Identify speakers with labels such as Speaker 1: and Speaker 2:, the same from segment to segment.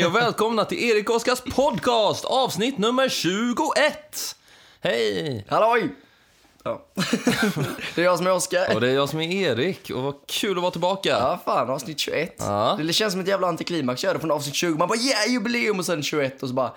Speaker 1: Hej, och välkomna till Erik Oskars podcast, avsnitt nummer 21. Hej!
Speaker 2: Halloj! Ja. det är jag som är Oskar.
Speaker 1: Och det är jag som är Erik och vad kul att vara tillbaka.
Speaker 2: Ja, fan, avsnitt 21.
Speaker 1: Ja.
Speaker 2: Det känns som ett jävla antiklimax. Jag från avsnitt 20, man bara yeah, jubileum och sen 21 och så bara,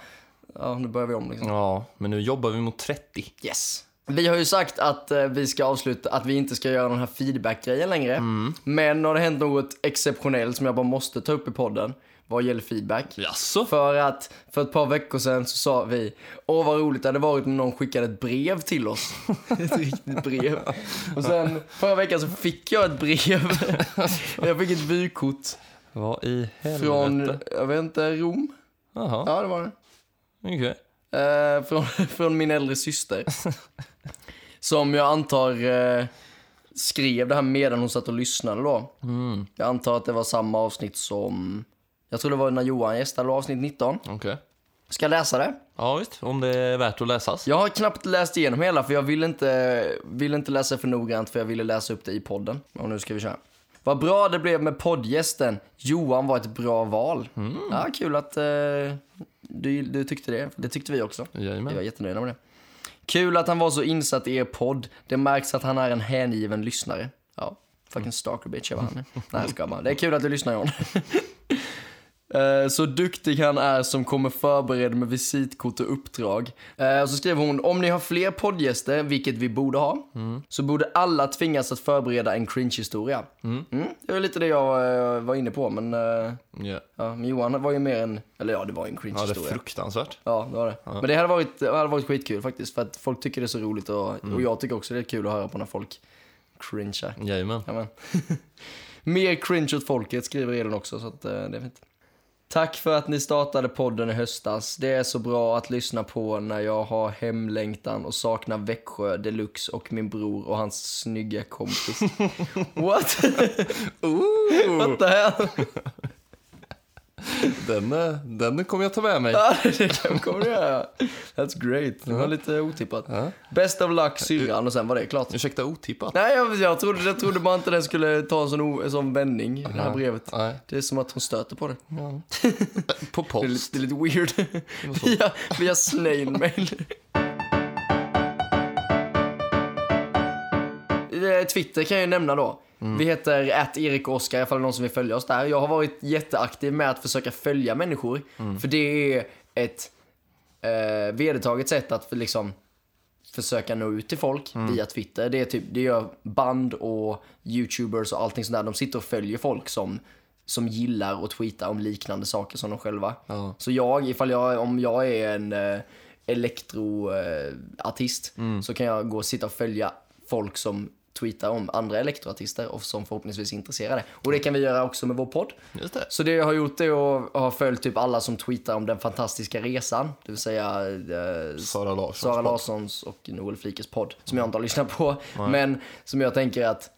Speaker 2: ja, nu börjar vi om liksom.
Speaker 1: Ja, men nu jobbar vi mot 30.
Speaker 2: Yes. Vi har ju sagt att eh, vi ska avsluta, att vi inte ska göra den här feedback-grejen längre. Men nu har det hänt något exceptionellt som jag bara måste ta upp i podden vad gäller feedback.
Speaker 1: Jaså?
Speaker 2: För att för ett par veckor sedan så sa vi, åh vad roligt det hade varit om någon skickade ett brev till oss. ett riktigt brev. Och sen förra veckan så fick jag ett brev. jag fick ett vykort
Speaker 1: Vad i helvete?
Speaker 2: från, jag vet inte, Rom?
Speaker 1: Jaha,
Speaker 2: Ja, det var det.
Speaker 1: okej.
Speaker 2: Eh, från, från min äldre syster. Som jag antar eh, skrev det här medan hon satt och lyssnade då.
Speaker 1: Mm,
Speaker 2: Jag antar att det var samma avsnitt som, jag tror det var när Johan gästade, avsnitt 19.
Speaker 1: okej.
Speaker 2: Ska jag läsa det?
Speaker 1: Ja, visst. Om det är värt att läsas.
Speaker 2: Jag har knappt läst igenom hela för jag ville inte, ville inte läsa för noggrant för jag ville läsa upp det i podden. Och nu ska vi köra. Vad bra det blev med poddgästen. Johan var ett bra val. Ja, kul att eh, du, du tyckte det. Det tyckte vi också.
Speaker 1: Jajamän.
Speaker 2: var jättenöjda med det. Kul att han var så insatt i er podd. Det märks att han är en hängiven lyssnare. Ja, fucking stalker bitch jag var han. Nej, jag skojar bara. Det är kul att du lyssnar John. Eh, Så duktig han är som kommer förberedd med visitkort och uppdrag. Eh, Och så skrev hon, om ni har fler poddgäster, vilket vi borde ha, så borde alla tvingas att förbereda en cringe-historia. Mm. Det var lite det jag eh, var inne på, men, eh,
Speaker 1: Ja.
Speaker 2: ja, men Johan var ju mer en, eller ja, det var en
Speaker 1: ja, det är
Speaker 2: cringe-historia.
Speaker 1: fruktansvärt.
Speaker 2: Ja, det var det. Men det hade, varit, det hade varit skitkul faktiskt, för att folk tycker det är så roligt och, och jag tycker också det är kul att höra på när folk cringear.
Speaker 1: Jajamän.
Speaker 2: Jamen. Mer cringe åt folket skriver Elin också, så att, eh, det är fint. Tack för att ni startade podden i höstas. Det är så bra att lyssna på när jag har hemlängtan och saknar Växjö Deluxe och min bror och hans snygga kompis. What? What the hell?
Speaker 1: Den, eh, den kommer jag ta med mig.
Speaker 2: Ja, det kommer du göra. That's great. Det var lite otippat.
Speaker 1: Ja.
Speaker 2: Best of luck syrran och sen var det klart.
Speaker 1: Ursäkta otippat.
Speaker 2: Nej, jag, jag, trodde, jag trodde bara inte den skulle ta en sån, en sån vändning, det här brevet.
Speaker 1: Nej.
Speaker 2: Det är som att hon stöter på det.
Speaker 1: På
Speaker 2: Det är
Speaker 1: post.
Speaker 2: lite, det är lite weird. via, via snail mail. Eh, Twitter kan jag ju nämna då. Vi heter att Erik och Oskar ifall det är någon som vill följa oss där. Jag har varit jätteaktiv med att försöka följa människor. För det är ett eh, vedertaget sätt att liksom försöka nå ut till folk via Twitter. Det, är typ, det gör band och youtubers och allting sånt där. De sitter och följer folk som, som gillar och tweetar om liknande saker som de själva.
Speaker 1: Ja.
Speaker 2: Så jag, ifall jag, om jag är en eh, elektroartist så kan jag gå och sitta och följa folk som tweetar om andra elektroartister och som förhoppningsvis är intresserade. Och det kan vi göra också med vår podd.
Speaker 1: Just det.
Speaker 2: Så det jag har gjort är att ha följt typ alla som tweetar om den fantastiska resan. Det vill säga eh,
Speaker 1: Sara Larssons
Speaker 2: Sara. Larssons och Noel Flikes podd. Som jag inte har lyssnat på. Men som jag tänker att,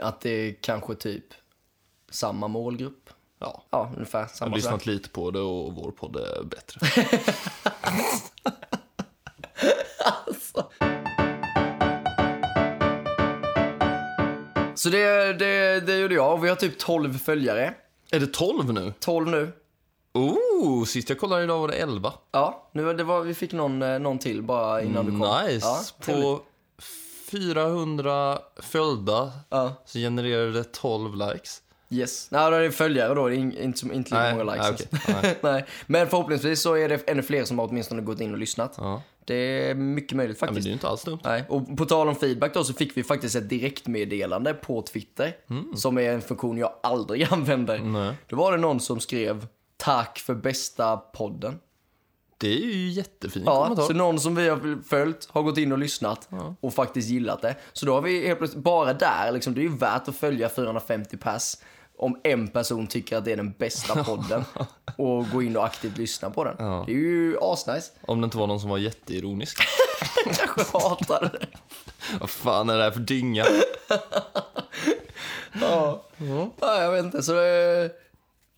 Speaker 2: att det är kanske typ samma målgrupp.
Speaker 1: Ja.
Speaker 2: Ja, ungefär
Speaker 1: Jag har
Speaker 2: samma
Speaker 1: lyssnat lite på det och vår podd är bättre.
Speaker 2: Så det, det, det gjorde jag och vi har typ 12 följare.
Speaker 1: är det 12 nu?
Speaker 2: 12 nu.
Speaker 1: Oh, sist jag kollade idag var det 11.
Speaker 2: Ja, nu det var, vi fick någon, eh, någon till bara innan du kom.
Speaker 1: Nice.
Speaker 2: Ja,
Speaker 1: på 400 följda
Speaker 2: Ja.
Speaker 1: så genererade det 12 likes.
Speaker 2: Yes. Nej, då är det följare då. Det är in- inte, som- inte lika många likes.
Speaker 1: nej, okej. Nej.
Speaker 2: Nej. Men förhoppningsvis så är det ännu fler som har åtminstone gått in och lyssnat.
Speaker 1: Ja.
Speaker 2: Det är mycket möjligt
Speaker 1: Ja, men
Speaker 2: faktiskt.
Speaker 1: det är inte alls dumt.
Speaker 2: Nej. Och på tal om feedback då så fick vi faktiskt ett direktmeddelande på Twitter. Som är en funktion jag aldrig använder.
Speaker 1: Mm. Nej.
Speaker 2: Då var det någon som skrev Tack för bästa podden.
Speaker 1: Det är ju jättefin
Speaker 2: Ja,
Speaker 1: kommentar.
Speaker 2: så någon som vi har följt har gått in och lyssnat och faktiskt gillat det. Så då har vi helt plötsligt, bara där, liksom, det är ju värt att följa 450 pass om en person tycker att det är den bästa podden och gå in och aktivt lyssna på den.
Speaker 1: Ja.
Speaker 2: Det är ju asnice.
Speaker 1: Om det inte var någon som var jätteironisk.
Speaker 2: Kanske hatade det.
Speaker 1: Vad fan är det här för dynga?
Speaker 2: Ja. ja, jag vet inte. Så det,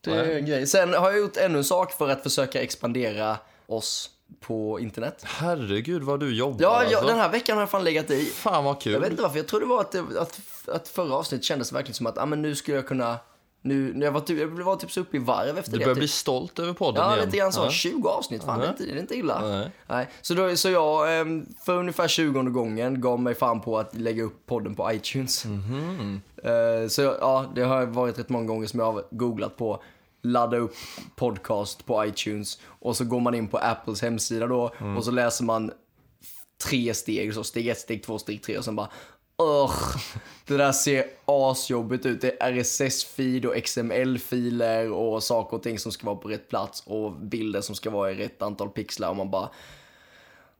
Speaker 2: det är en grej. Sen har jag gjort ännu en sak för att försöka expandera oss på internet.
Speaker 1: Herregud vad du jobbar
Speaker 2: Ja, ja
Speaker 1: alltså.
Speaker 2: den här veckan har jag fan legat i.
Speaker 1: Fan vad kul.
Speaker 2: Jag vet inte varför, jag tror det var att, att, att förra avsnittet kändes verkligen som att ah, men nu skulle jag kunna nu, nu jag, var typ, jag var typ så uppe i varv efter
Speaker 1: Du
Speaker 2: det.
Speaker 1: börjar
Speaker 2: typ.
Speaker 1: bli stolt över podden
Speaker 2: Ja,
Speaker 1: igen.
Speaker 2: lite grann så.
Speaker 1: Ja.
Speaker 2: 20 avsnitt, fan det, är inte, det är inte illa.
Speaker 1: Nej.
Speaker 2: Nej. Så, då, så jag, ehm, för ungefär 20 gången, gav mig fan på att lägga upp podden på iTunes.
Speaker 1: Mhm.
Speaker 2: Eh, Så ja, det har varit rätt många gånger som jag har googlat på ladda upp podcast på iTunes och så går man in på Apples hemsida då
Speaker 1: Mm.
Speaker 2: och så läser man tre steg, så steg ett, steg två, steg tre och sen bara Ugh, det där ser asjobbigt ut. Det är RSS-feed och XML-filer och saker och ting som ska vara på rätt plats och bilder som ska vara i rätt antal pixlar och man bara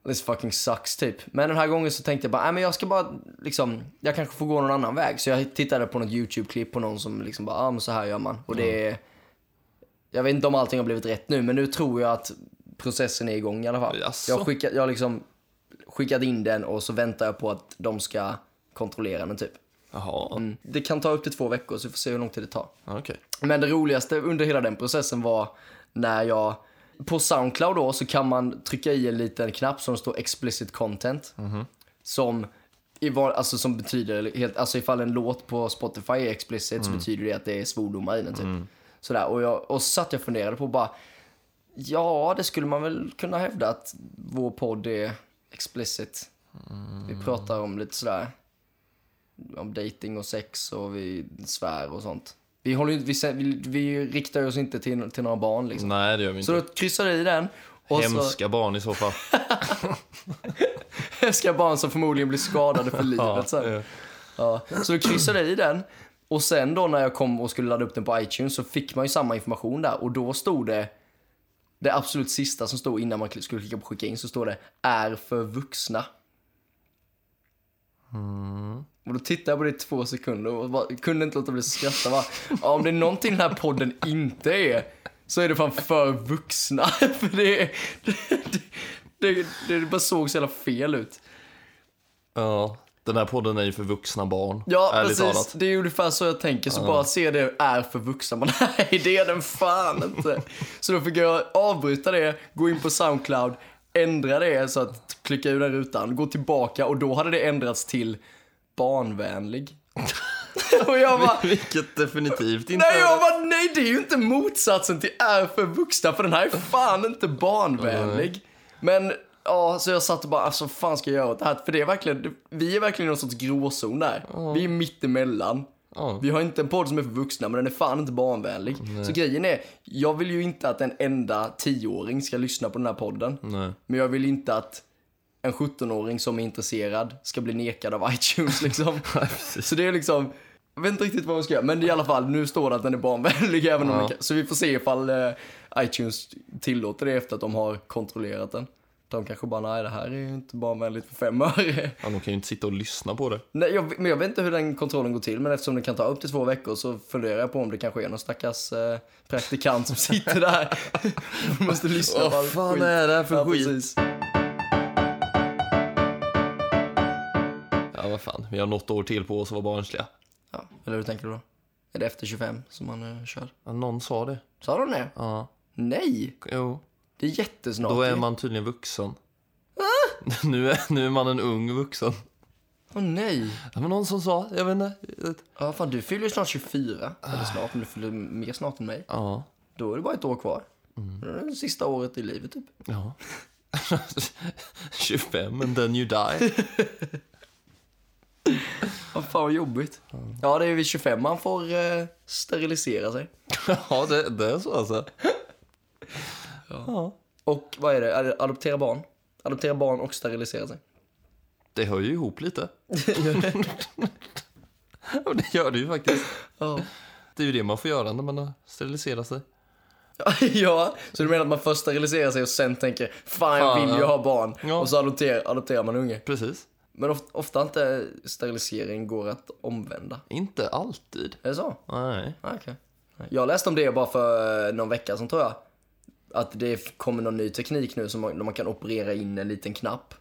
Speaker 2: This fucking sucks typ. Men den här gången så tänkte jag bara, nej men jag ska bara liksom, jag kanske får gå någon annan väg. Så jag tittade på något YouTube-klipp på någon som liksom bara, ah, men så här gör man. Och det är, jag vet inte om allting har blivit rätt nu, men nu tror jag att processen är igång i alla fall.
Speaker 1: Jaså?
Speaker 2: Jag har skickat, jag liksom skickat in den och så väntar jag på att de ska kontrollera den typ.
Speaker 1: Jaha,
Speaker 2: Mm. Det kan ta upp till två veckor så vi får se hur lång tid det tar.
Speaker 1: okej.
Speaker 2: Men det roligaste under hela den processen var när jag på Soundcloud då så kan man trycka i en liten knapp som står explicit content. Som, i var, alltså, som betyder, helt, alltså ifall en låt på Spotify är explicit så betyder det att det är svordomar i den typ. Sådär, och, jag, och så satt jag och funderade på bara, ja det skulle man väl kunna hävda att vår podd är explicit. Vi pratar om lite sådär, om dating och sex och vi svär och sånt. Vi, håller, ju- vi, sä- vi, vi riktar oss inte till, till några barn liksom.
Speaker 1: Nej, det gör vi
Speaker 2: Så
Speaker 1: inte.
Speaker 2: då kryssar jag i den. Och
Speaker 1: Hemska barn i så fall.
Speaker 2: så ska barn som förmodligen blir skadade för livet sen.
Speaker 1: ja.
Speaker 2: Ja. Så då kryssade jag i den. Och sen då när jag kom och skulle ladda upp den på iTunes så fick man ju samma information där. Och då stod det, det absolut sista som stod innan man skulle klicka på skicka in, så står det är för vuxna. Och då tittade jag på det i två sekunder och bara, kunde inte låta bli att skratta. Va? Ja, om det är någonting den här podden inte är, så är det fan för vuxna. för det, det, det, det, bara såg så jävla fel ut.
Speaker 1: ja. Den här podden är ju för vuxna barn.
Speaker 2: Ja, precis.
Speaker 1: talat.
Speaker 2: Det är ungefär så jag tänker. Så bara se det är för vuxna. Men nej, det är den fan inte. Så då fick jag avbryta det, gå in på Soundcloud, ändra det så att klicka ur den rutan, gå tillbaka och då hade det ändrats till barnvänlig. och jag bara,
Speaker 1: Vilket definitivt inte
Speaker 2: nej, jag bara, nej det är ju inte motsatsen till är för vuxna för den här är fan inte barnvänlig. Men ja, så jag satt och bara, alltså fan ska jag göra åt det här? För det är verkligen, vi är verkligen i någon sorts gråzon där. Vi är mittemellan.
Speaker 1: Ja.
Speaker 2: Vi har inte en podd som är för vuxna, men den är fan inte barnvänlig. Så grejen är, jag vill ju inte att en enda tioåring ska lyssna på den här podden.
Speaker 1: Nej.
Speaker 2: Men jag vill inte att en 17-åring som är intresserad ska bli nekad av iTunes liksom. så det är liksom, jag vet inte riktigt vad man ska göra. Men i alla fall, nu står det att den är barnvänlig även om
Speaker 1: Ja.
Speaker 2: kan, Så vi får se ifall eh, iTunes tillåter det efter att de har kontrollerat den. De kanske bara, nej det här är ju inte barnvänligt för fem öre.
Speaker 1: Ja, de kan ju inte sitta och lyssna på det.
Speaker 2: Nej, jag, men jag vet inte hur den kontrollen går till, men eftersom det kan ta upp till två veckor så funderar jag på om det kanske är någon stackars eh, praktikant som sitter där och måste lyssna på
Speaker 1: Vad
Speaker 2: all
Speaker 1: fan
Speaker 2: skit.
Speaker 1: är det här för
Speaker 2: Ja,
Speaker 1: skit?
Speaker 2: precis.
Speaker 1: Ja, vad fan. Vi har något år till på oss att vara barnsliga.
Speaker 2: Ja, eller hur tänker du då? Är det efter 25 som man uh, kör?
Speaker 1: Ja, någon sa det.
Speaker 2: Sa de det?
Speaker 1: Ja.
Speaker 2: Nej,
Speaker 1: Jo.
Speaker 2: Det är jättesnart.
Speaker 1: Då är man tydligen vuxen. nu, är, nu är man en ung vuxen.
Speaker 2: Åh nej.
Speaker 1: Ja, men någon som sa, jag vet inte.
Speaker 2: Ja, fan du fyller ju snart 24. Eller snart, men du fyller mer snart än mig.
Speaker 1: Ja.
Speaker 2: Då är det bara ett år kvar. Det är det sista året i livet typ.
Speaker 1: Ja. 25 and then you die.
Speaker 2: Vad fan vad jobbigt. Ja, det är vid 25 man får eh, sterilisera sig.
Speaker 1: ja, det, det är så alltså. Ja.
Speaker 2: Och vad är det? Adoptera barn? Adoptera barn och sterilisera sig.
Speaker 1: Det hör ju ihop lite. Ja, det gör det ju faktiskt.
Speaker 2: Ja.
Speaker 1: Det är ju det man får göra när man har steriliserat sig.
Speaker 2: ja, så du menar att man först steriliserar sig och sen tänker fan jag vill ju ha barn.
Speaker 1: Ja.
Speaker 2: Och så adopterar, adopterar man unge.
Speaker 1: Precis.
Speaker 2: Men of, ofta inte sterilisering går att omvända.
Speaker 1: Inte alltid.
Speaker 2: Är det så?
Speaker 1: Nej.
Speaker 2: Ah, okej. Jag läste om det bara för någon vecka sedan tror jag. Att det kommer någon ny teknik nu som man, man kan operera in en liten knapp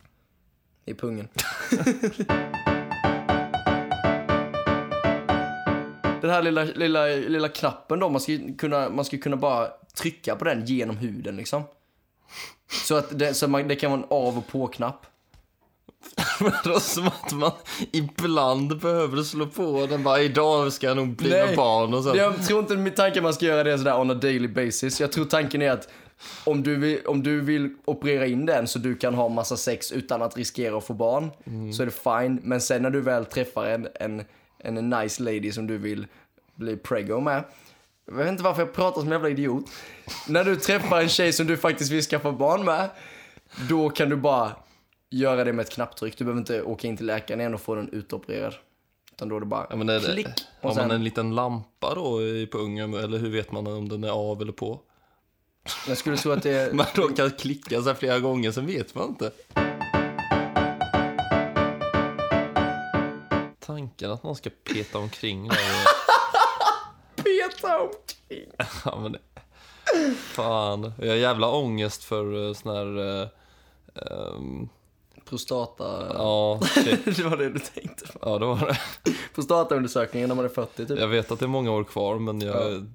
Speaker 2: i pungen. Den här lilla, lilla, lilla knappen då, man ska, ju kunna, man ska kunna bara trycka på den genom huden liksom. Så att det, så man, det kan vara en av och på-knapp.
Speaker 1: Vadå, som att man ibland behöver slå på den bara idag ska jag nog bli
Speaker 2: Nej.
Speaker 1: med barn och så.
Speaker 2: Jag tror inte min tanke är att man ska göra det sådär on a daily basis. Jag tror tanken är att om du, vill, om du vill operera in den så du kan ha massa sex utan att riskera att få barn, så är det fine. Men sen när du väl träffar en, en, en nice lady som du vill bli preggo med. Jag vet inte varför jag pratar som en jävla idiot. När du träffar en tjej som du faktiskt vill skaffa barn med, då kan du bara göra det med ett knapptryck. Du behöver inte åka in till läkaren igen och få den utopererad. Utan då är det bara
Speaker 1: Ja, men är det,
Speaker 2: klick.
Speaker 1: har
Speaker 2: sen,
Speaker 1: man en liten lampa då i pungen eller hur vet man om den är av eller på?
Speaker 2: jag skulle tro att det är...
Speaker 1: Man råkar klicka så här flera gånger, sen vet man inte. Tanken att någon ska peta omkring där.
Speaker 2: peta omkring.
Speaker 1: Ja, men det... Fan, jag har jävla ångest för eh, sån här... ehm,
Speaker 2: Prostata...
Speaker 1: ja, shit.
Speaker 2: det var det du tänkte på.
Speaker 1: ja, det var det.
Speaker 2: Prostataundersökningen när man är 40 typ.
Speaker 1: Jag vet att det är många år kvar, men jag,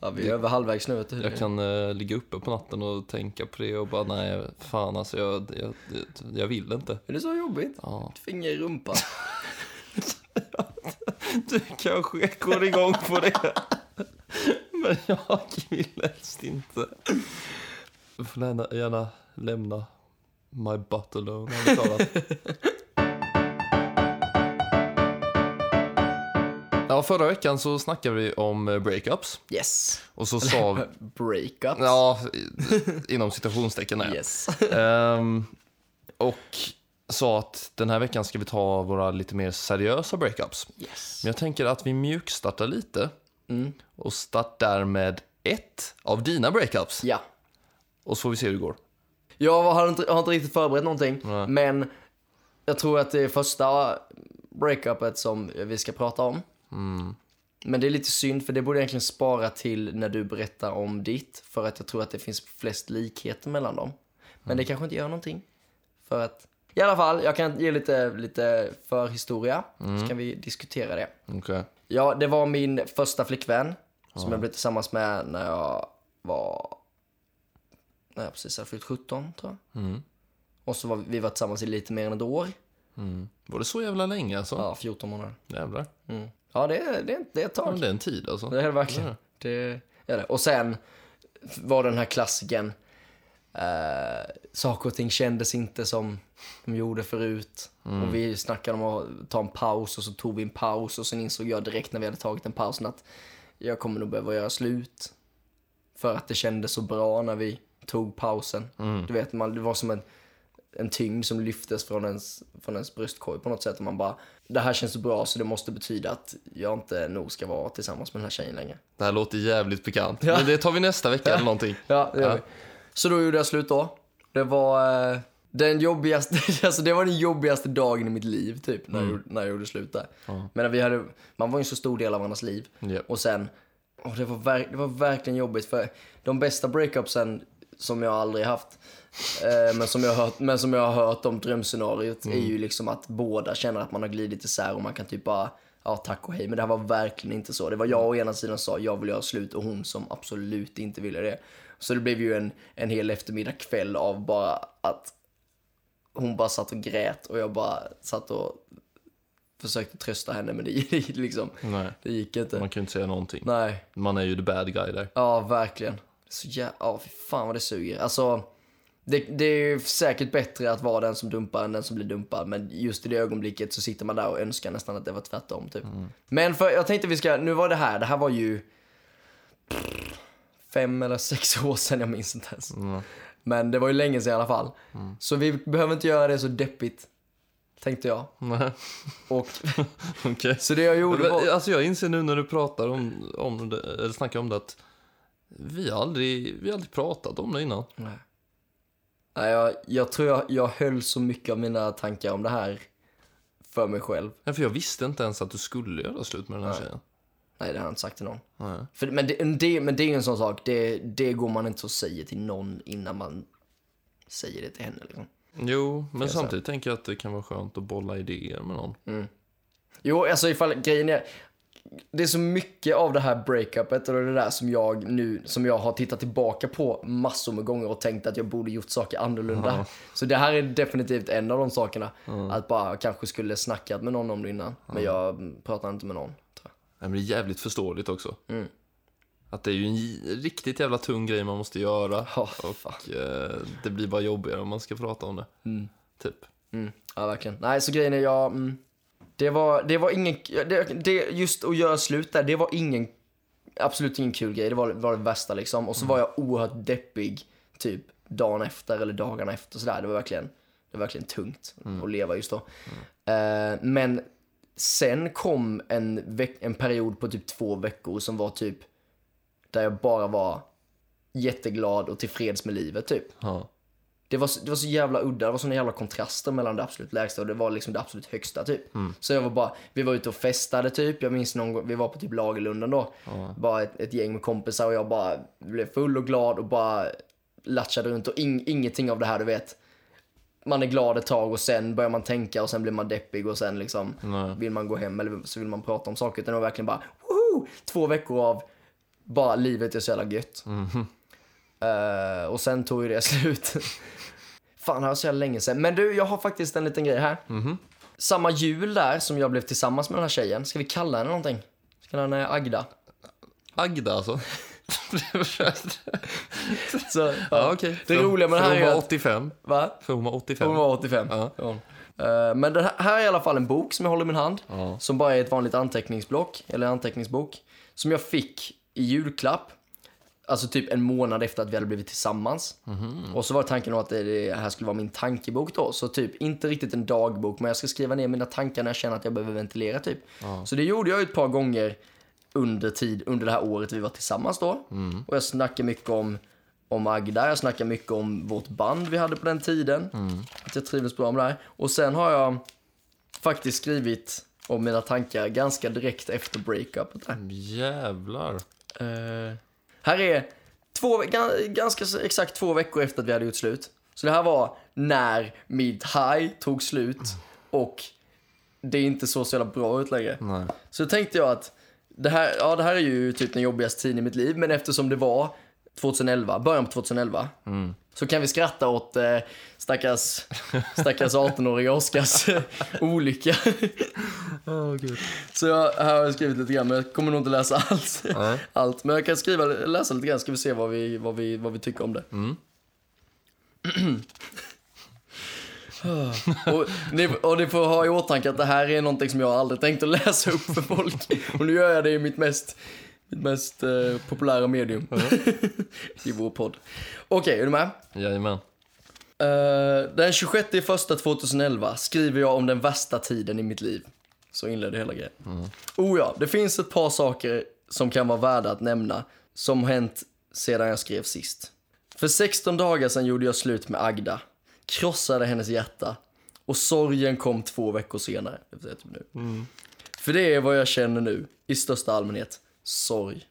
Speaker 2: Ja, vi är över halvvägs nu vet du.
Speaker 1: jag kan eh, ligga uppe på natten och tänka på det och bara nej, fan alltså, jag, jag, jag vill inte.
Speaker 2: Är det så jobbigt?
Speaker 1: Ja.
Speaker 2: Ett finger i rumpan.
Speaker 1: Du kanske går igång på det. Men jag vill helst inte. Du får gärna lämna my butt alone. Ja, förra veckan så snackade vi om eh, breakups.
Speaker 2: Yes.
Speaker 1: Och så sa.
Speaker 2: Breakups.
Speaker 1: Ja, inom citationstecken där.
Speaker 2: Yes.
Speaker 1: Ehm, och sa att den här veckan ska vi ta våra lite mer seriösa breakups.
Speaker 2: yes.
Speaker 1: Men jag tänker att vi mjukstartar lite
Speaker 2: Mm.
Speaker 1: och startar med ett av dina breakups.
Speaker 2: Ja.
Speaker 1: Och så får vi se hur det går.
Speaker 2: Jag har inte, har inte riktigt förberett någonting,
Speaker 1: Nej.
Speaker 2: men jag tror att det är första breakupet som vi ska prata om.
Speaker 1: Mm.
Speaker 2: Men det är lite synd, för det borde jag egentligen spara till när du berättar om ditt, för att jag tror att det finns flest likheter mellan dem. Men det kanske inte gör någonting. För att, i alla fall, jag kan ge lite, lite förhistoria, så kan vi diskutera det.
Speaker 1: Okej.
Speaker 2: Ja, det var min första flickvän, som jag blev tillsammans med när jag var, när jag precis hade fyllt 17 tror jag.
Speaker 1: Mm.
Speaker 2: Och så var vi, var tillsammans i lite mer än ett år.
Speaker 1: Mm. Var det så jävla länge alltså?
Speaker 2: Ja, 14 månader.
Speaker 1: Jävlar.
Speaker 2: Mm. Ja, det, är- det, är- det är ett
Speaker 1: Ja,
Speaker 2: tag.
Speaker 1: men det är en tid alltså.
Speaker 2: Det är det verkligen.
Speaker 1: Ja.
Speaker 2: Det är det. Och sen var den här klassiken. Eh, saker och ting kändes inte som de gjorde förut. Och vi snackade om att ta en paus och så tog vi en paus och sen insåg jag direkt när vi hade tagit en pausen att jag kommer nog behöva göra slut. För att det kändes så bra när vi tog pausen. Du vet, man, det var som en, en tyngd som lyftes från ens, från ens bröstkorg på något sätt. Och man bara, det här känns så bra så det måste betyda att jag inte nog ska vara tillsammans med den här tjejen längre.
Speaker 1: Det här låter jävligt bekant.
Speaker 2: Ja.
Speaker 1: Men det tar vi nästa vecka eller någonting.
Speaker 2: Ja, det gör
Speaker 1: Ja.
Speaker 2: vi. Så då gjorde jag slut då. Det var eh, den jobbigaste, alltså det var den jobbigaste dagen i mitt liv typ, när, jag, gjorde- när jag gjorde slut där.
Speaker 1: Ja.
Speaker 2: Men vi hade, man var ju en så stor del av varandras liv.
Speaker 1: Japp.
Speaker 2: Och sen, åh, det, var det var verkligen jobbigt för de bästa breakupsen som jag aldrig haft, eh, men, som jag har hört, men som jag har hört om drömscenariot är ju liksom att båda känner att man har glidit isär och man kan typ bara, ja tack och hej. Men det här var verkligen inte så. Det var jag å ena sidan sa jag vill göra slut och hon som absolut inte ville det. Så det blev ju en, en hel eftermiddag kväll av bara att hon bara satt och grät och jag bara satt och försökte trösta henne men det gick liksom,
Speaker 1: Nej,
Speaker 2: det gick inte.
Speaker 1: man ju inte säga någonting.
Speaker 2: Nej,
Speaker 1: Man är ju the bad guy där.
Speaker 2: ja verkligen. Så jä... ja fy fan vad det suger. Alltså, det, det är ju säkert bättre att vara den som dumpar än den som blir dumpad. Men just i det ögonblicket så sitter man där och önskar nästan att det var tvärtom typ. Men för, jag tänkte vi ska, nu var det här, det här var ju fem eller sex år sedan, jag minns inte ens. Men det var ju länge sedan i alla fall. Så vi behöver inte göra det så deppigt, tänkte jag.
Speaker 1: Nej,
Speaker 2: Och,
Speaker 1: okej.
Speaker 2: så det jag gjorde var...
Speaker 1: Alltså jag inser nu när du pratar om, om det, eller snackar om det att vi har aldrig, vi har aldrig pratat om det innan.
Speaker 2: Nej. Nej, jag, jag tror jag, jag höll så mycket av mina tankar om det här för mig själv.
Speaker 1: Ja, för jag visste inte ens att du skulle göra slut med den här
Speaker 2: Nej.
Speaker 1: tjejen.
Speaker 2: Nej, det har jag inte sagt till någon.
Speaker 1: Nej.
Speaker 2: För, men, det, det, men det är ju en sån sak, det, det går man inte och säger till någon innan man säger det till henne. Liksom.
Speaker 1: Jo, men samtidigt tänker jag att det kan vara skönt att bolla idéer med någon.
Speaker 2: Jo, alltså ifall grejen är, det är så mycket av det här breakupet och det där som jag nu, som jag har tittat tillbaka på massor med gånger och tänkt att jag borde gjort saker annorlunda. Så det här är definitivt en av de sakerna. Att bara kanske skulle snackat med någon om det innan. Men jag pratar inte med någon.
Speaker 1: Nej, men det är jävligt förståeligt också.
Speaker 2: Mm.
Speaker 1: Att det är ju en riktigt jävla tung grej man måste göra.
Speaker 2: Fan.
Speaker 1: och eh, det blir bara jobbigare om man ska prata om det. Typ.
Speaker 2: Mm, ja, verkligen. Nej, så grejen är jag... Det, var, det var ingen... Det, det, just att göra slut där, det var ingen... Absolut ingen kul grej. Det var, var det värsta liksom. Och så var jag oerhört deppig typ dagen efter eller dagarna efter. sådär. Det var verkligen, det var verkligen tungt mm. att leva just då. Mm. Uh, men sen kom en, veck, en period på typ två veckor som var typ... Där jag bara var jätteglad och tillfreds med livet typ.
Speaker 1: Ja.
Speaker 2: Det var, så- det var så jävla udda, det var såna jävla kontraster mellan det absolut lägsta och det var liksom det absolut högsta typ. Så jag var bara, vi var ute och festade typ, jag minns någon gång, vi var på typ Lagerlunden då. Bara ett, ett gäng med kompisar och jag bara blev full och glad och bara latchade runt och ing, ingenting av det här du vet. Man är glad ett tag och sen börjar man tänka och sen blir man deppig och sen liksom
Speaker 1: Nej.
Speaker 2: vill man gå hem eller så vill man prata om saker. Utan det var verkligen bara, woho! Två veckor av bara livet är så jävla gött. Eh, och sen tog ju det slut. Fan, det var så jävla länge sedan. Men du, jag har faktiskt en liten grej här. Samma jul där som jag blev tillsammans med den här tjejen, ska vi kalla henne någonting? Ska henne henne Agda?
Speaker 1: Agda alltså.
Speaker 2: Så,
Speaker 1: ja, okej.
Speaker 2: Det
Speaker 1: För-
Speaker 2: roliga med det här
Speaker 1: hon
Speaker 2: är
Speaker 1: var
Speaker 2: att-
Speaker 1: 85.
Speaker 2: Va?
Speaker 1: För hon var 85.
Speaker 2: Hon var 85.
Speaker 1: Ja.
Speaker 2: Ja. Eh, Men det här- här är i alla fall en bok som jag håller i min hand.
Speaker 1: Ja.
Speaker 2: Som bara är ett vanligt anteckningsblock, eller anteckningsbok. Som jag fick i julklapp. Alltså typ en månad efter att vi hade blivit tillsammans. Och så var tanken då att det här skulle vara min tankebok då. Så typ inte riktigt en dagbok, men jag ska skriva ner mina tankar när jag känner att jag behöver ventilera typ. Så det gjorde jag ett par gånger under tid, under det här året vi var tillsammans då. Och jag snackar mycket om, om Agda, jag snackar mycket om vårt band vi hade på den tiden. Att jag trivdes bra med det här. Och sen har jag faktiskt skrivit om mina tankar ganska direkt efter breakupet där.
Speaker 1: Jävlar.
Speaker 2: Eh, här är två, ga- ganska exakt två veckor efter att vi hade gjort slut. Så det här var när mitt high tog slut och det är inte så så jävla bra ut längre.
Speaker 1: Nej.
Speaker 2: Så tänkte jag att det här, ja, det här är ju typ den jobbigaste tiden i mitt liv, men eftersom det var 2011, början på 2011, så kan vi skratta åt eh, stackars, stackars 18-åriga Oskars olycka.
Speaker 1: Åh, gud.
Speaker 2: Så jag, här har jag skrivit lite grann, men jag kommer nog inte läsa allt.
Speaker 1: Nej.
Speaker 2: allt. Men jag kan skriva, läsa lite grann, ska vi se vad vi, vad vi, vad vi tycker om det. och, ni, och ni får ha i åtanke att det här är någonting som jag aldrig tänkt att läsa upp för folk. Och nu gör jag det i mitt mest, mitt mest eh, populära medium. I vår podd. Okej, är du med?
Speaker 1: Jajamän.
Speaker 2: Uh, den 26 i första 2011 skriver jag om den värsta tiden i mitt liv. Så inledde hela grejen. Oh ja, det finns ett par saker som kan vara värda att nämna som hänt sedan jag skrev sist. För 16 dagar sedan gjorde jag slut med Agda, krossade hennes hjärta och sorgen kom två veckor senare. Det vill säga typ nu. För det är vad jag känner nu, i största allmänhet. Sorg.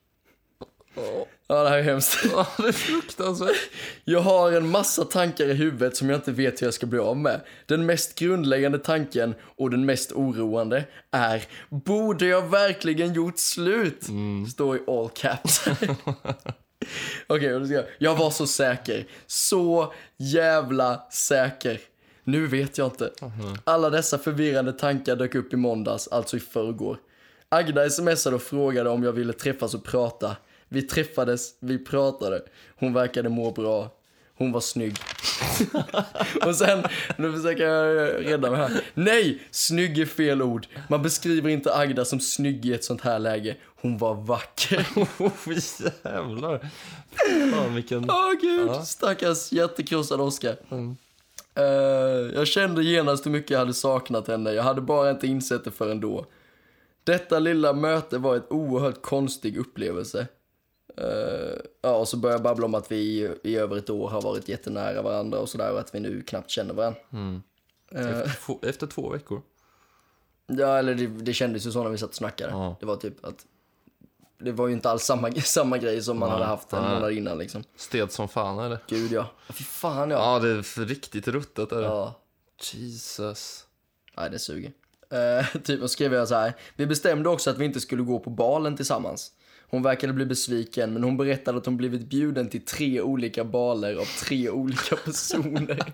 Speaker 2: Ja, det här är hemskt.
Speaker 1: Ja, det är fruktansvärt.
Speaker 2: Jag har en massa tankar i huvudet som jag inte vet hur jag ska bli av med. Den mest grundläggande tanken och den mest oroande är Borde jag verkligen gjort slut? Står i all caps. Okej, okay, jag. jag var så säker. Så jävla säker. Nu vet jag inte. Alla dessa förvirrande tankar dök upp i måndags, alltså i förrgår. Agda smsade och frågade om jag ville träffas och prata. Vi träffades, vi pratade. Hon verkade må bra. Hon var snygg. och sen, nu försöker jag rädda mig här. Nej, snygg är fel ord. Man beskriver inte Agda som snygg i ett sånt här läge. Hon var vacker.
Speaker 1: Oh, jävlar. Fan, vilken...
Speaker 2: Åh gud,
Speaker 1: Ja.
Speaker 2: stackars hjärtekrossade Oskar.
Speaker 1: Mm.
Speaker 2: Eh, jag kände genast hur mycket jag hade saknat henne. Jag hade bara inte insett det förrän då. Detta lilla möte var ett oerhört konstig upplevelse. Eh, ja, och så började jag babbla om att vi i, i över ett år har varit jättenära varandra och sådär och att vi nu knappt känner varandra. Eh,
Speaker 1: Efter, två, efter två veckor.
Speaker 2: ja, eller det, det kändes ju så när vi satt och snackade.
Speaker 1: Ja.
Speaker 2: Det var typ att det var ju inte alls samma, samma grej som man
Speaker 1: Nej,
Speaker 2: hade haft en månad innan liksom.
Speaker 1: Sted som fan, eller?
Speaker 2: Gud ja. Fy fan ja.
Speaker 1: Ja, det är för riktigt ruttet. Är det?
Speaker 2: Ja.
Speaker 1: Jesus.
Speaker 2: Nej, det suger. Eh, typ, och skrev jag så här. Vi bestämde också att vi inte skulle gå på balen tillsammans. Hon verkade bli besviken, men hon berättade att hon blivit bjuden till tre olika baler av tre olika personer.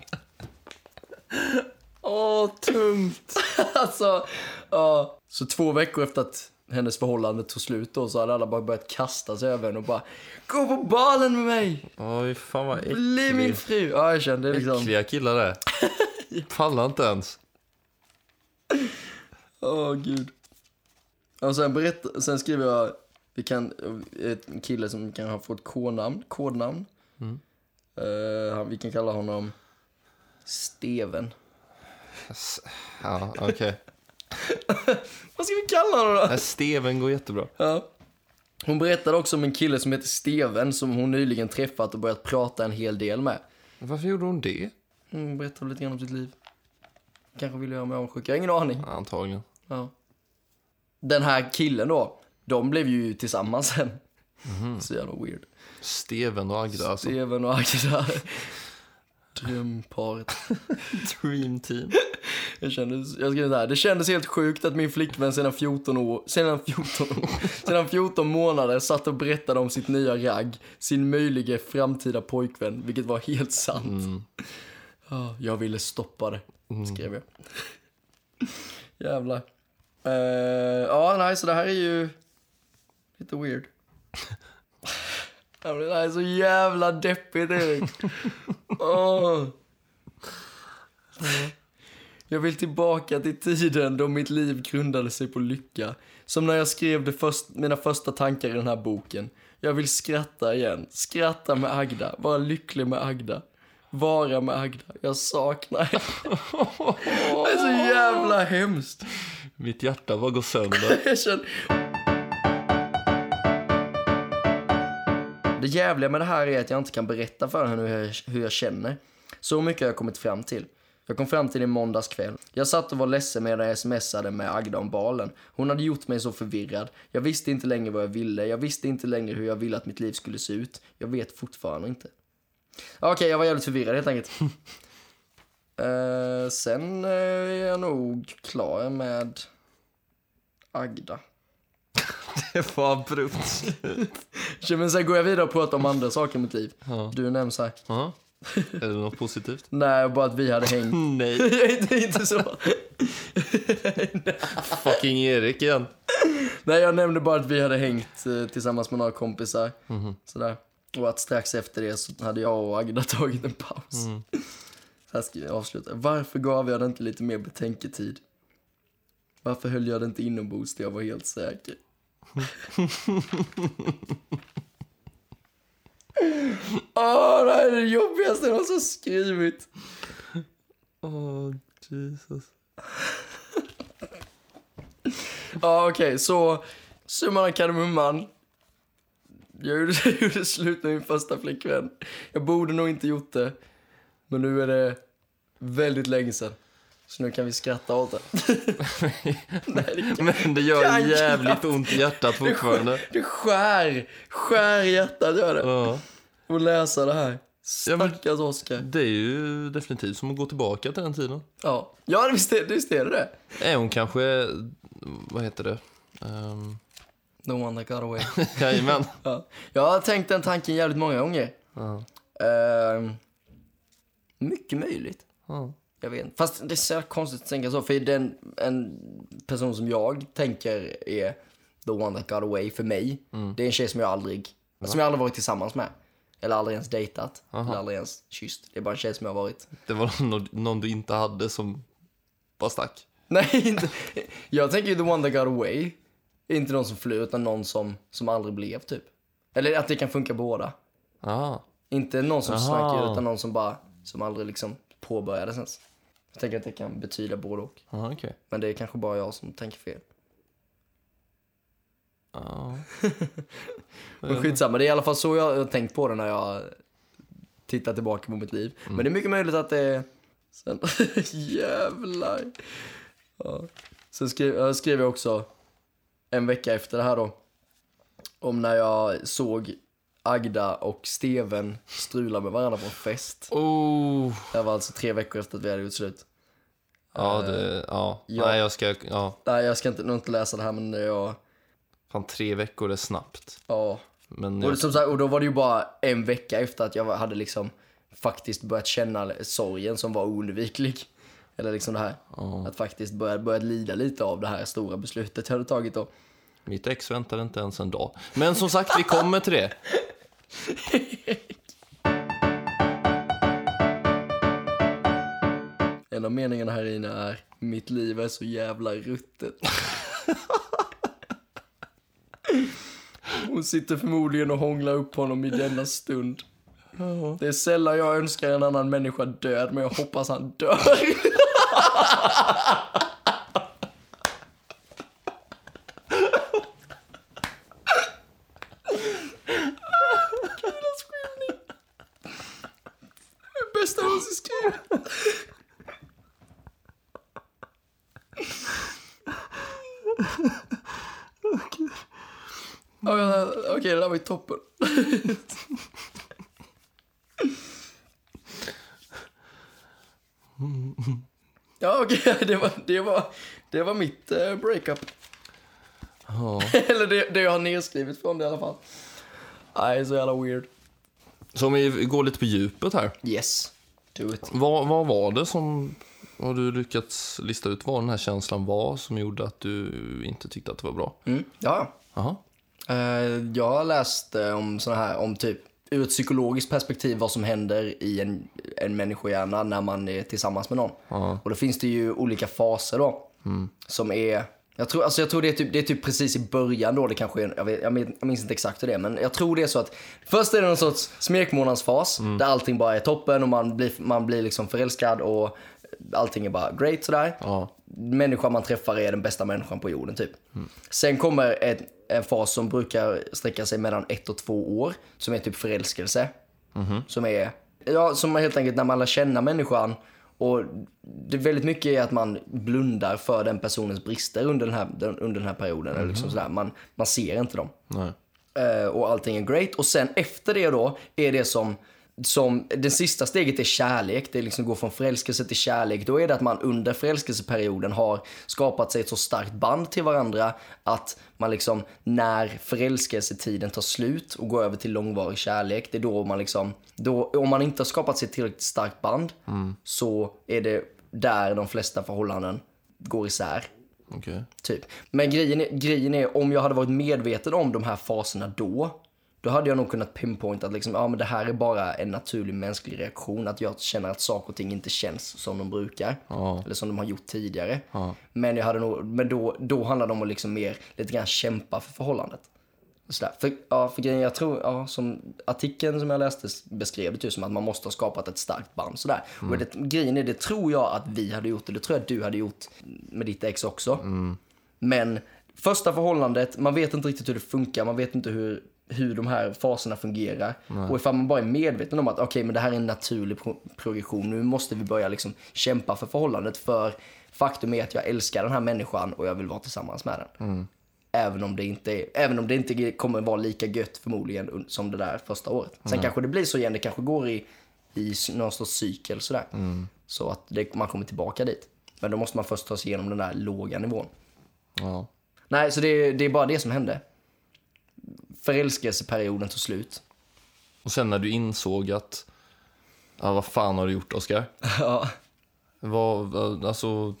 Speaker 1: Åh, tungt.
Speaker 2: alltså, ja. Så två veckor efter att hennes förhållande tog slut då, så hade alla bara börjat kasta sig över henne och bara Gå på balen med mig!
Speaker 1: Oj, fan vad
Speaker 2: Bli min
Speaker 1: äcklig.
Speaker 2: fru! Ja, jag kände liksom...
Speaker 1: Äckliga killar det. Pallar inte ens.
Speaker 2: Åh, gud. Och sen, berätt, sen skriver jag, vi kan, en kille som kan ha fått kodnamn, kodnamn. Eh, han- vi kan kalla honom Steven.
Speaker 1: S- Ja, okej.
Speaker 2: Vad ska vi kalla honom då?
Speaker 1: Okay. Steven går jättebra.
Speaker 2: Ja. Hon berättade också om en kille som heter Steven som hon nyligen träffat och börjat prata en hel del med.
Speaker 1: Varför gjorde hon det?
Speaker 2: Hon berättade lite grann om sitt liv. Kanske ville göra mig avundsjuk, jag har ingen aning.
Speaker 1: Antagligen.
Speaker 2: Ja. Den här killen då, de blev ju tillsammans sen. Så jävla weird.
Speaker 1: Steven och Agda alltså.
Speaker 2: Steven och Agda. Drömparet.
Speaker 1: Dream team.
Speaker 2: Jag kände, jag skrev så här, det kändes helt sjukt att min flickvän sedan 14 år, sedan 14 år, sedan 14 månader satt och berättade om sitt nya ragg, sin möjlige framtida pojkvän, vilket var helt sant.
Speaker 1: Mm.
Speaker 2: Ja, jag ville stoppa det, skrev jag. Jävlar. Eh, ja, nej, så det här är ju lite weird. Det här är så jävla deppigt, Erik. Åh. Jag vill tillbaka till tiden då mitt liv grundade sig på lycka. Som när jag skrev först, mina första tankar i den här boken. Jag vill skratta igen. Skratta med Agda. Vara lycklig med Agda. Vara med Agda. Jag saknar henne. Det är så jävla hemskt.
Speaker 1: Mitt hjärta bara går sönder.
Speaker 2: Jag känner... Det jävliga med det här är att jag inte kan berätta för henne hur jag, hur jag känner. Så mycket har jag kommit fram till. Jag kom fram till det i måndags kväll. Jag satt och var ledsen medan jag smsade med Agda om balen. Hon hade gjort mig så förvirrad. Jag visste inte längre vad jag ville. Jag visste inte längre hur jag ville att mitt liv skulle se ut. Jag vet fortfarande inte. Okej, jag var jävligt förvirrad helt enkelt. Eh, sen eh, är jag nog klar med Agda.
Speaker 1: Det var abrupt.
Speaker 2: Så, Men sen går jag vidare och pratar om andra saker i mitt liv.
Speaker 1: Ja.
Speaker 2: Du nämns här.
Speaker 1: Ja. Är det något positivt?
Speaker 2: Nej, bara att vi hade hängt.
Speaker 1: Nej.
Speaker 2: det är inte så.
Speaker 1: Fucking Erik igen.
Speaker 2: Nej, jag nämnde bara att vi hade hängt eh, tillsammans med några kompisar. Sådär. Och att strax efter det så hade jag och Agda tagit en paus. Så här ska jag avsluta. Varför gav jag det inte lite mer betänketid? Varför höll jag det inte inombords till jag var helt säker? Åh, det här är det jobbigaste jag någonsin skrivit.
Speaker 1: Åh, Jesus.
Speaker 2: Ja, okej, så summan av kardemumman. Jag gjorde, jag gjorde slut med min första flickvän. Jag borde nog inte gjort det. Men nu är det väldigt länge sedan. Så nu kan vi skratta åt det. Nej, det, kan,
Speaker 1: Men det gör
Speaker 2: Kan
Speaker 1: jävligt
Speaker 2: knappt.
Speaker 1: ont i hjärtat fortfarande.
Speaker 2: det skär, skär i hjärtat gör det.
Speaker 1: Ja.
Speaker 2: Att läsa det här.
Speaker 1: Ja,
Speaker 2: Stackars Oskar.
Speaker 1: Det är ju definitivt som att gå tillbaka till den tiden.
Speaker 2: Ja, ja visst, är, visst är det det.
Speaker 1: Är hon kanske, vad heter det? Um,
Speaker 2: The one that got away.
Speaker 1: jajamän.
Speaker 2: ja. Jag har tänkt den tanken jävligt många gånger.
Speaker 1: Ja.
Speaker 2: Ehm, mycket möjligt.
Speaker 1: Ja.
Speaker 2: Jag vet. Fast det är så konstigt att tänka så. För den, en person som jag tänker är the one that got away för mig. Det är en tjej som jag aldrig, som jag aldrig varit tillsammans med. Eller aldrig ens dejtat. Eller aldrig ens kysst. Det är bara en tjej som jag har varit.
Speaker 1: Det var någon, någon du inte hade som bara stack.
Speaker 2: Nej, inte. Jag tänker ju the one that got away. Inte någon som flyr, utan någon som, som aldrig blev typ. Eller att det kan funka båda.
Speaker 1: Ah.
Speaker 2: Inte någon som
Speaker 1: Aha.
Speaker 2: snackar, utan någon som bara, som aldrig liksom påbörjades ens. Jag tänker att det kan betyda både och.
Speaker 1: Ah, okej.
Speaker 2: Men det är kanske bara jag som tänker fel.
Speaker 1: Ja.
Speaker 2: Men skitsamma, det är i alla fall så jag har tänkt på det när jag tittar tillbaka på mitt liv. Men det är mycket möjligt att det är... Sen... Jävlar. Ja. Sen skrev jag också en vecka efter det här då. Om när jag såg Agda och Steven strula med varandra på en fest.
Speaker 1: Oh.
Speaker 2: Det var alltså tre veckor efter att vi hade gjort slut.
Speaker 1: Ja, det, ja.
Speaker 2: ja.
Speaker 1: Nej, jag ska, ja.
Speaker 2: Nej, jag ska inte, nog inte läsa det här, men jag...
Speaker 1: Fan, tre veckor är snabbt.
Speaker 2: Ja.
Speaker 1: Men
Speaker 2: Och,
Speaker 1: jag,
Speaker 2: som sagt, och då var det ju bara en vecka efter att jag hade liksom faktiskt börjat känna sorgen som var oundviklig. Eller liksom det här. Att faktiskt börja, börja lida lite av det här stora beslutet jag hade tagit då.
Speaker 1: mitt ex väntade inte ens en dag. Men som sagt, vi kommer till det.
Speaker 2: En av meningarna här inne är Mitt liv är så jävla ruttet. Hon sitter förmodligen och hånglar upp honom i denna stund. Det är sällan jag önskar en annan människa död, men jag hoppas han dör. Bästa hon någonsin skrivit. Eh, okej, det där var ju toppen. Ja, okej, det, var, det, var, det var mitt eh, breakup.
Speaker 1: Ja.
Speaker 2: Eller det, det jag har nedskrivit från det i alla fall. Nej, så jävla weird.
Speaker 1: Så om vi går lite på djupet här.
Speaker 2: Yes, do it.
Speaker 1: Vad, vad var det som har du lyckats lista ut vad den här känslan var som gjorde att du inte tyckte att det var bra?
Speaker 2: Mm, ja,
Speaker 1: Jaha.
Speaker 2: Eh, jag har läst eh, om såna här, om typ ur ett psykologiskt perspektiv vad som händer i en, en människohjärna när man är tillsammans med någon.
Speaker 1: Ja.
Speaker 2: Och då finns det ju olika faser då. Som är, jag tror, alltså jag tror det är, typ, det är typ precis i början då det kanske är, jag, vet, jag, minns, jag minns inte exakt hur det är, men jag tror det är så att först är det någon sorts smekmånadsfas där allting bara är toppen och man blir, man blir liksom förälskad och allting är bara great sådär
Speaker 1: Ja.
Speaker 2: människan man träffar är den bästa människan på jorden typ. Sen kommer ett, en fas som brukar sträcka sig mellan ett och två år, som är typ förälskelse. Som är, ja, som är helt enkelt när man lär känna människan och det är väldigt mycket är att man blundar för den personens brister under den här, under den här perioden. Eller liksom sådär. Man, man ser inte dem. Eh, och allting är great. Och sen efter det då är det som, som det sista steget är kärlek. Det är liksom gå från förälskelse till kärlek. Då är det att man under förälskelseperioden har skapat sig ett så starkt band till varandra att man liksom när förälskelsetiden tar slut och går över till långvarig kärlek, det är då man liksom, då, om man inte har skapat sig ett tillräckligt starkt band så är det där de flesta förhållanden går isär.
Speaker 1: Okej.
Speaker 2: Typ. Men grejen är, grejen är, om jag hade varit medveten om de här faserna då, då hade jag nog kunnat pinpointa att liksom, ja, men det här är bara en naturlig mänsklig reaktion. Att jag känner att saker och ting inte känns som de brukar.
Speaker 1: Ja.
Speaker 2: Eller som de har gjort tidigare.
Speaker 1: Ja.
Speaker 2: Men, jag hade nog, men då, då handlar det om att liksom mer lite grann kämpa för förhållandet. Sådär. För, ja, för grejen, jag tror, ja, som artikeln som jag läste beskrev det ju som att man måste ha skapat ett starkt band. Sådär. Och det, grejen är, det tror jag att vi hade gjort, och det tror jag att du hade gjort med ditt ex också. Men första förhållandet, man vet inte riktigt hur det funkar, man vet inte hur, hur de här faserna fungerar. Och ifall man bara är medveten om att okej, men det här är en naturlig pro- progression, nu måste vi börja liksom kämpa för förhållandet. För faktum är att jag älskar den här människan och jag vill vara tillsammans med den. Även om, det inte är, även om det inte kommer vara lika gött förmodligen som det där första året. Sen kanske det blir så igen, det kanske går i, i någon sorts cykel sådär. Så att det, man kommer tillbaka dit. Men då måste man först ta sig igenom den där låga nivån.
Speaker 1: Ja.
Speaker 2: Nej, så det, det är bara det som hände. Förälskelseperioden tog slut.
Speaker 1: Och sen när du insåg att, ja vad fan har du gjort Oskar?
Speaker 2: Ja.
Speaker 1: Vad, alltså,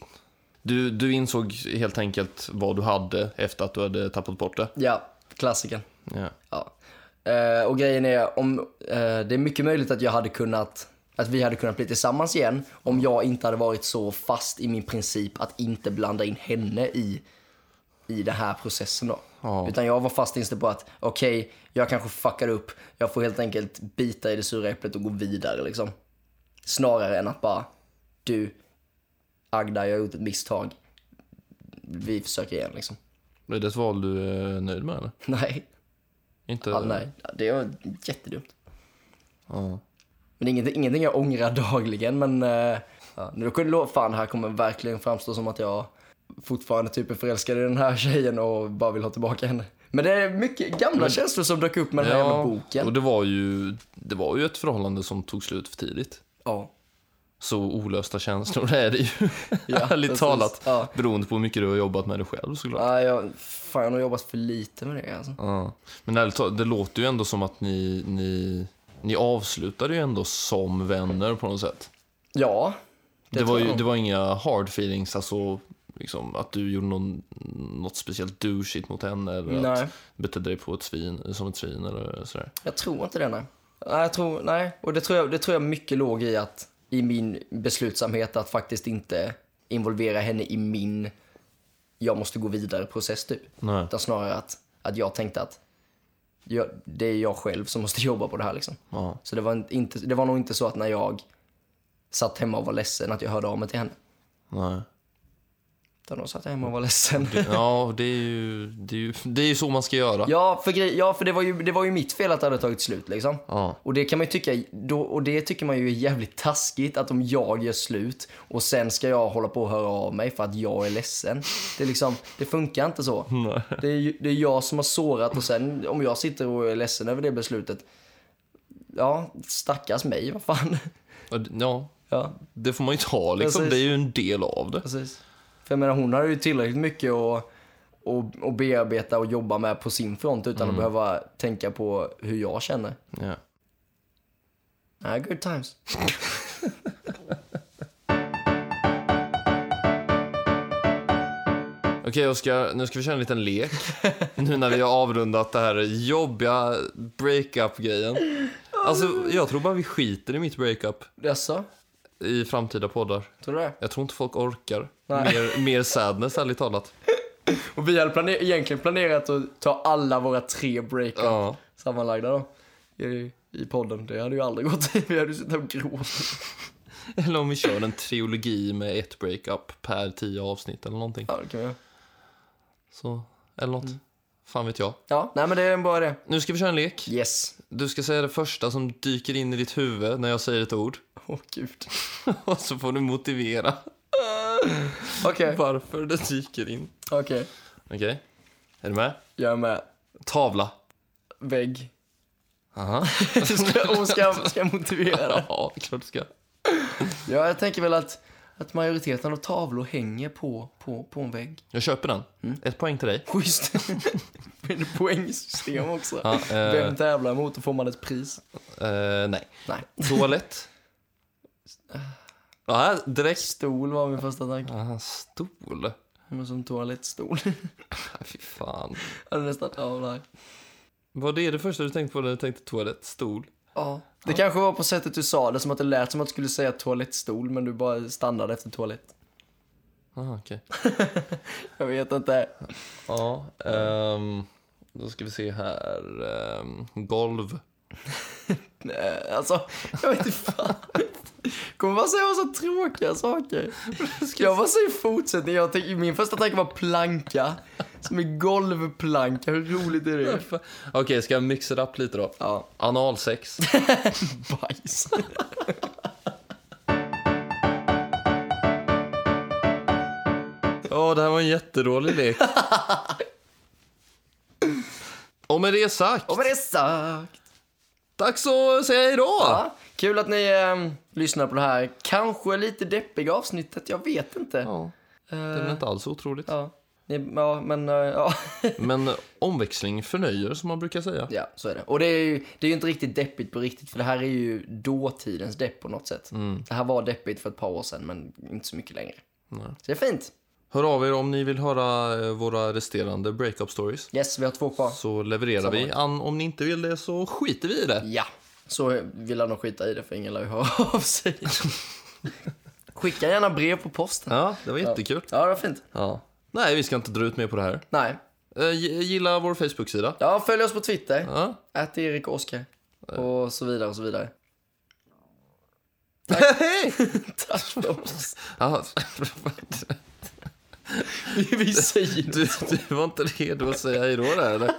Speaker 1: du, du insåg helt enkelt vad du hade efter att du hade tappat bort det.
Speaker 2: Ja, klassiken.
Speaker 1: Ja.
Speaker 2: Ja. Eh, och grejen är, om, eh, det är mycket möjligt att jag hade kunnat, att vi hade kunnat bli tillsammans igen om jag inte hade varit så fast i min princip att inte blanda in henne i, i den här processen då.
Speaker 1: Ja.
Speaker 2: Utan jag var fast inställd på att, okej, jag kanske fuckar upp, jag får helt enkelt bita i det sura äpplet och gå vidare liksom. Snarare än att bara, du, Agda, jag har gjort ett misstag. Vi försöker igen liksom.
Speaker 1: Är det ett val du är nöjd med eller?
Speaker 2: Nej,
Speaker 1: Inte?
Speaker 2: ja, nej, det var jättedumt.
Speaker 1: Ja.
Speaker 2: Men ingenting, ingenting jag ångrar dagligen, men... Uh, ja, nu kunde lå- fan, här kommer verkligen framstå som att jag fortfarande typ är förälskad i den här tjejen och bara vill ha tillbaka henne. Men det är mycket gamla känslor som dök upp med den här jävla boken.
Speaker 1: och det var, ju, det var ju ett förhållande som tog slut för tidigt.
Speaker 2: Ja.
Speaker 1: så olösta känslor är det ju.
Speaker 2: Ja,
Speaker 1: Ärligt talat.
Speaker 2: Ja.
Speaker 1: Beroende på hur mycket du har jobbat med det själv såklart.
Speaker 2: Ja, jag, fan, jag har jobbat för lite med det alltså.
Speaker 1: Ja. Men ärligt talat, det låter ju ändå som att ni, ni, ni avslutade ju ändå som vänner på något sätt.
Speaker 2: Ja.
Speaker 1: Det,
Speaker 2: Det
Speaker 1: var ju, det var inga hard feelings, alltså liksom, att du gjorde någon, något speciellt douchigt mot henne eller
Speaker 2: Nej.
Speaker 1: att betedde dig på ett svin, som ett svin eller sådär.
Speaker 2: Jag tror inte det, nej. Nej, jag tror, nej. Och det tror, jag, det tror jag mycket låg i att i min beslutsamhet att faktiskt inte involvera henne i min jag måste gå vidare process typ.
Speaker 1: Nej.
Speaker 2: Utan snarare att, att jag tänkte att jag, det är jag själv som måste jobba på det här liksom.
Speaker 1: Ja.
Speaker 2: Så det var, inte, det var nog inte så att när jag satt hemma och var ledsen att jag hörde av mig till henne.
Speaker 1: Nej.
Speaker 2: Utan då satt hemma och var ledsen.
Speaker 1: Ja, det är, ju, det, är ju, det är ju så man ska göra.
Speaker 2: Ja, för, grej, ja, för det, var ju, det var ju mitt fel att det hade tagit slut liksom.
Speaker 1: Ja.
Speaker 2: Och det kan man ju tycka, då, och det tycker man ju är jävligt taskigt att om jag gör slut och sen ska jag hålla på och höra av mig för att jag är ledsen. Det, är liksom, det funkar inte så.
Speaker 1: Nej.
Speaker 2: Det är, ju- det är jag som har sårat och sen om jag sitter och är ledsen över det beslutet. Ja, stackars mig, vad fan.
Speaker 1: Ja,
Speaker 2: Ja,
Speaker 1: det får man ju ta liksom.
Speaker 2: Precis.
Speaker 1: Det är ju en del av det.
Speaker 2: precis. För jag menar, hon har ju tillräckligt mycket att, att, att bearbeta och jobba med på sin front utan att behöva tänka på hur jag känner.
Speaker 1: Ja.
Speaker 2: Nej, good times.
Speaker 1: Okej Oskar, nu ska vi köra en liten lek. nu när vi har avrundat det här jobbiga breakup-grejen. Alltså, jag tror bara vi skiter i mitt breakup
Speaker 2: Jaså?
Speaker 1: I framtida poddar.
Speaker 2: Tror du det?
Speaker 1: Jag tror inte folk orkar.
Speaker 2: Nej.
Speaker 1: Mer, mer sadness, ärligt talat.
Speaker 2: Och vi hade planer- egentligen planerat att ta alla våra tre breakup
Speaker 1: Ja.
Speaker 2: sammanlagda då. I, I podden. Det hade ju aldrig gått. Vi hade ju suttit och gråtit.
Speaker 1: Eller om vi kör en trilogi med ett breakup per tio avsnitt eller någonting.
Speaker 2: Ja, det kan vi göra.
Speaker 1: Så, eller något. Fan vet jag.
Speaker 2: Ja, nej men det är bra idé.
Speaker 1: Nu ska vi köra en lek.
Speaker 2: Yes.
Speaker 1: Du ska säga det första som dyker in i ditt huvud när jag säger ett ord.
Speaker 2: Åh gud.
Speaker 1: Och så får du motivera
Speaker 2: Okej,
Speaker 1: varför det dyker in.
Speaker 2: okej.
Speaker 1: Okej? Är du med?
Speaker 2: Jag är med.
Speaker 1: Tavla.
Speaker 2: Vägg.
Speaker 1: Aha.
Speaker 2: ska, och ska, ska jag motivera det?
Speaker 1: Ja, klart du ska.
Speaker 2: Ja, jag tänker väl att, att majoriteten av tavlor hänger på, på, på en vägg.
Speaker 1: Jag köper den. Ett poäng till dig.
Speaker 2: Schysst. Är det poängsystem också?
Speaker 1: Ja, eh,
Speaker 2: Vem tävlar mot och får man ett pris?
Speaker 1: eh, nej.
Speaker 2: Nej.
Speaker 1: Toalett. Ja, direkt.
Speaker 2: Stol var min första tanke.
Speaker 1: Aha, stol.
Speaker 2: Men som toalettstol.
Speaker 1: Fy fan.
Speaker 2: Eller nästan, ja nej.
Speaker 1: Var det det första du tänkte på när du tänkte toalett?
Speaker 2: Ja. Det kanske var på sättet du sa det, som att det lät som att du skulle säga toalettstol, men du bara stannade efter toalett.
Speaker 1: Ah, okej.
Speaker 2: Jag vet inte.
Speaker 1: Ja, ehm, då ska vi se här. ehm, golv.
Speaker 2: Nej, alltså, jag vet inte fan. Kommer bara säga så tråkiga saker. Jag bara säger fortsättning. Jag tänker, min första tanke var planka. Som är golvplanka. Hur roligt är det?
Speaker 1: Okej, ska jag mixa det upp lite då?
Speaker 2: Ja,
Speaker 1: Analsex.
Speaker 2: bajs.
Speaker 1: Ja, det här var en jättedålig lek. Och med det sagt,
Speaker 2: Och med det sagt.
Speaker 1: Dags att säga hejdå!
Speaker 2: Ja, kul att ni eh, lyssnar på det här kanske lite deppiga avsnittet. Jag vet inte.
Speaker 1: Ja, det är inte alls otroligt.
Speaker 2: Ja, ni, ja men eh, ja.
Speaker 1: Men omväxling förnöjer, som man brukar säga.
Speaker 2: ja, så är det. Och det är, ju, det är ju inte riktigt deppigt på riktigt, för det här är ju dåtidens depp på något sätt. Det här var deppigt för ett par år sedan, men inte så mycket längre.
Speaker 1: Nej.
Speaker 2: Så det är fint.
Speaker 1: Hör av er om ni vill höra eh, våra resterande breakup stories.
Speaker 2: Yes, vi har två kvar.
Speaker 1: Så levererar vi. An, om ni inte vill det så skiter vi i det.
Speaker 2: Ja, så vill jag nog skita i det, för ingen lär ju höra av sig. Skicka gärna brev på posten.
Speaker 1: Ja, det var jättekul.
Speaker 2: Ja, det var fint.
Speaker 1: Ja. Nej, vi ska inte dra ut mer på det här.
Speaker 2: Nej.
Speaker 1: Eh, gi- Gilla vår Facebook-sida.
Speaker 2: Ja, följ oss på Twitter.
Speaker 1: Ja.
Speaker 2: Att Erik och Oskar. Och så vidare och så vidare.
Speaker 1: Hej!
Speaker 2: Tack för oss. Vi säger
Speaker 1: du, du var inte redo att säga hejdå där eller?